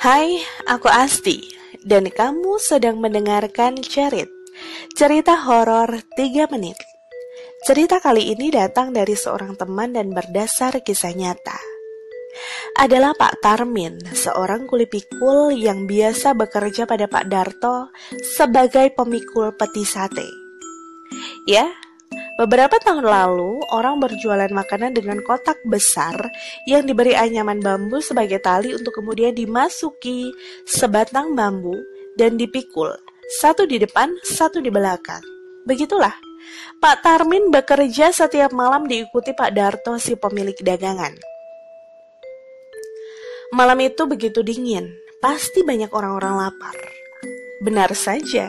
Hai, aku Asti, dan kamu sedang mendengarkan Cerit, cerita horor 3 menit. Cerita kali ini datang dari seorang teman dan berdasar kisah nyata. Adalah Pak Tarmin, seorang kuli pikul yang biasa bekerja pada Pak Darto sebagai pemikul peti sate. Ya, Beberapa tahun lalu, orang berjualan makanan dengan kotak besar yang diberi anyaman bambu sebagai tali untuk kemudian dimasuki sebatang bambu dan dipikul, satu di depan, satu di belakang. Begitulah, Pak Tarmin bekerja setiap malam diikuti Pak Darto si pemilik dagangan. Malam itu begitu dingin, pasti banyak orang-orang lapar. Benar saja,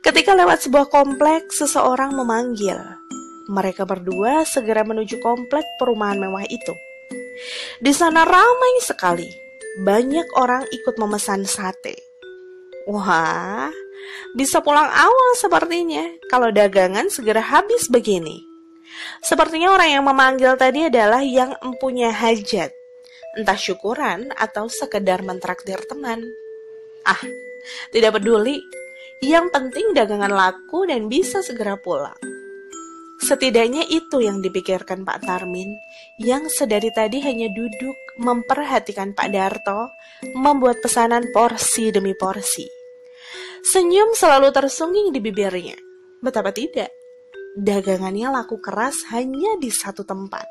ketika lewat sebuah kompleks, seseorang memanggil, mereka berdua segera menuju komplek perumahan mewah itu. Di sana ramai sekali. Banyak orang ikut memesan sate. Wah, bisa pulang awal sepertinya kalau dagangan segera habis begini. Sepertinya orang yang memanggil tadi adalah yang mempunyai hajat, entah syukuran atau sekedar mentraktir teman. Ah, tidak peduli. Yang penting dagangan laku dan bisa segera pulang. Setidaknya itu yang dipikirkan Pak Tarmin, yang sedari tadi hanya duduk memperhatikan Pak Darto membuat pesanan porsi demi porsi. Senyum selalu tersungging di bibirnya. Betapa tidak, dagangannya laku keras hanya di satu tempat.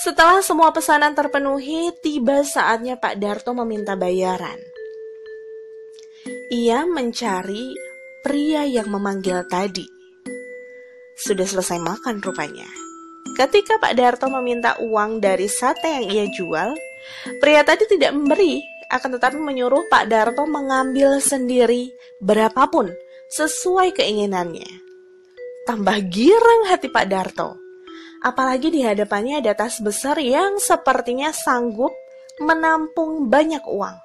Setelah semua pesanan terpenuhi, tiba saatnya Pak Darto meminta bayaran. Ia mencari pria yang memanggil tadi sudah selesai makan rupanya. Ketika Pak Darto meminta uang dari sate yang ia jual, pria tadi tidak memberi, akan tetapi menyuruh Pak Darto mengambil sendiri berapapun sesuai keinginannya. Tambah girang hati Pak Darto. Apalagi di hadapannya ada tas besar yang sepertinya sanggup menampung banyak uang.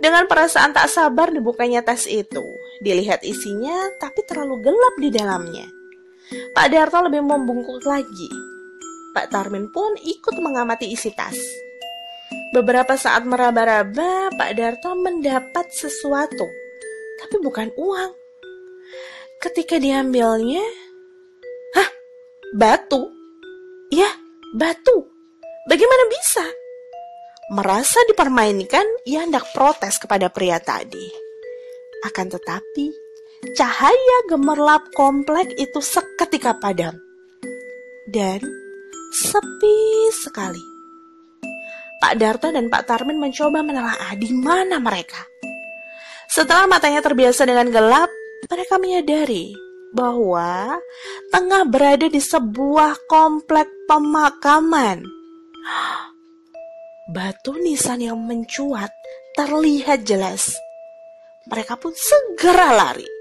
Dengan perasaan tak sabar dibukanya tas itu, dilihat isinya tapi terlalu gelap di dalamnya. Pak Darto lebih membungkuk lagi. Pak Tarmin pun ikut mengamati isi tas. Beberapa saat meraba-raba, Pak Darto mendapat sesuatu, tapi bukan uang. Ketika diambilnya, hah, batu? Ya, batu. Bagaimana bisa? Merasa dipermainkan, ia hendak protes kepada pria tadi. Akan tetapi, cahaya gemerlap komplek itu seketika padam. Dan sepi sekali. Pak Darto dan Pak Tarmin mencoba menelaah di mana mereka. Setelah matanya terbiasa dengan gelap, mereka menyadari bahwa tengah berada di sebuah komplek pemakaman. Batu nisan yang mencuat terlihat jelas. Mereka pun segera lari.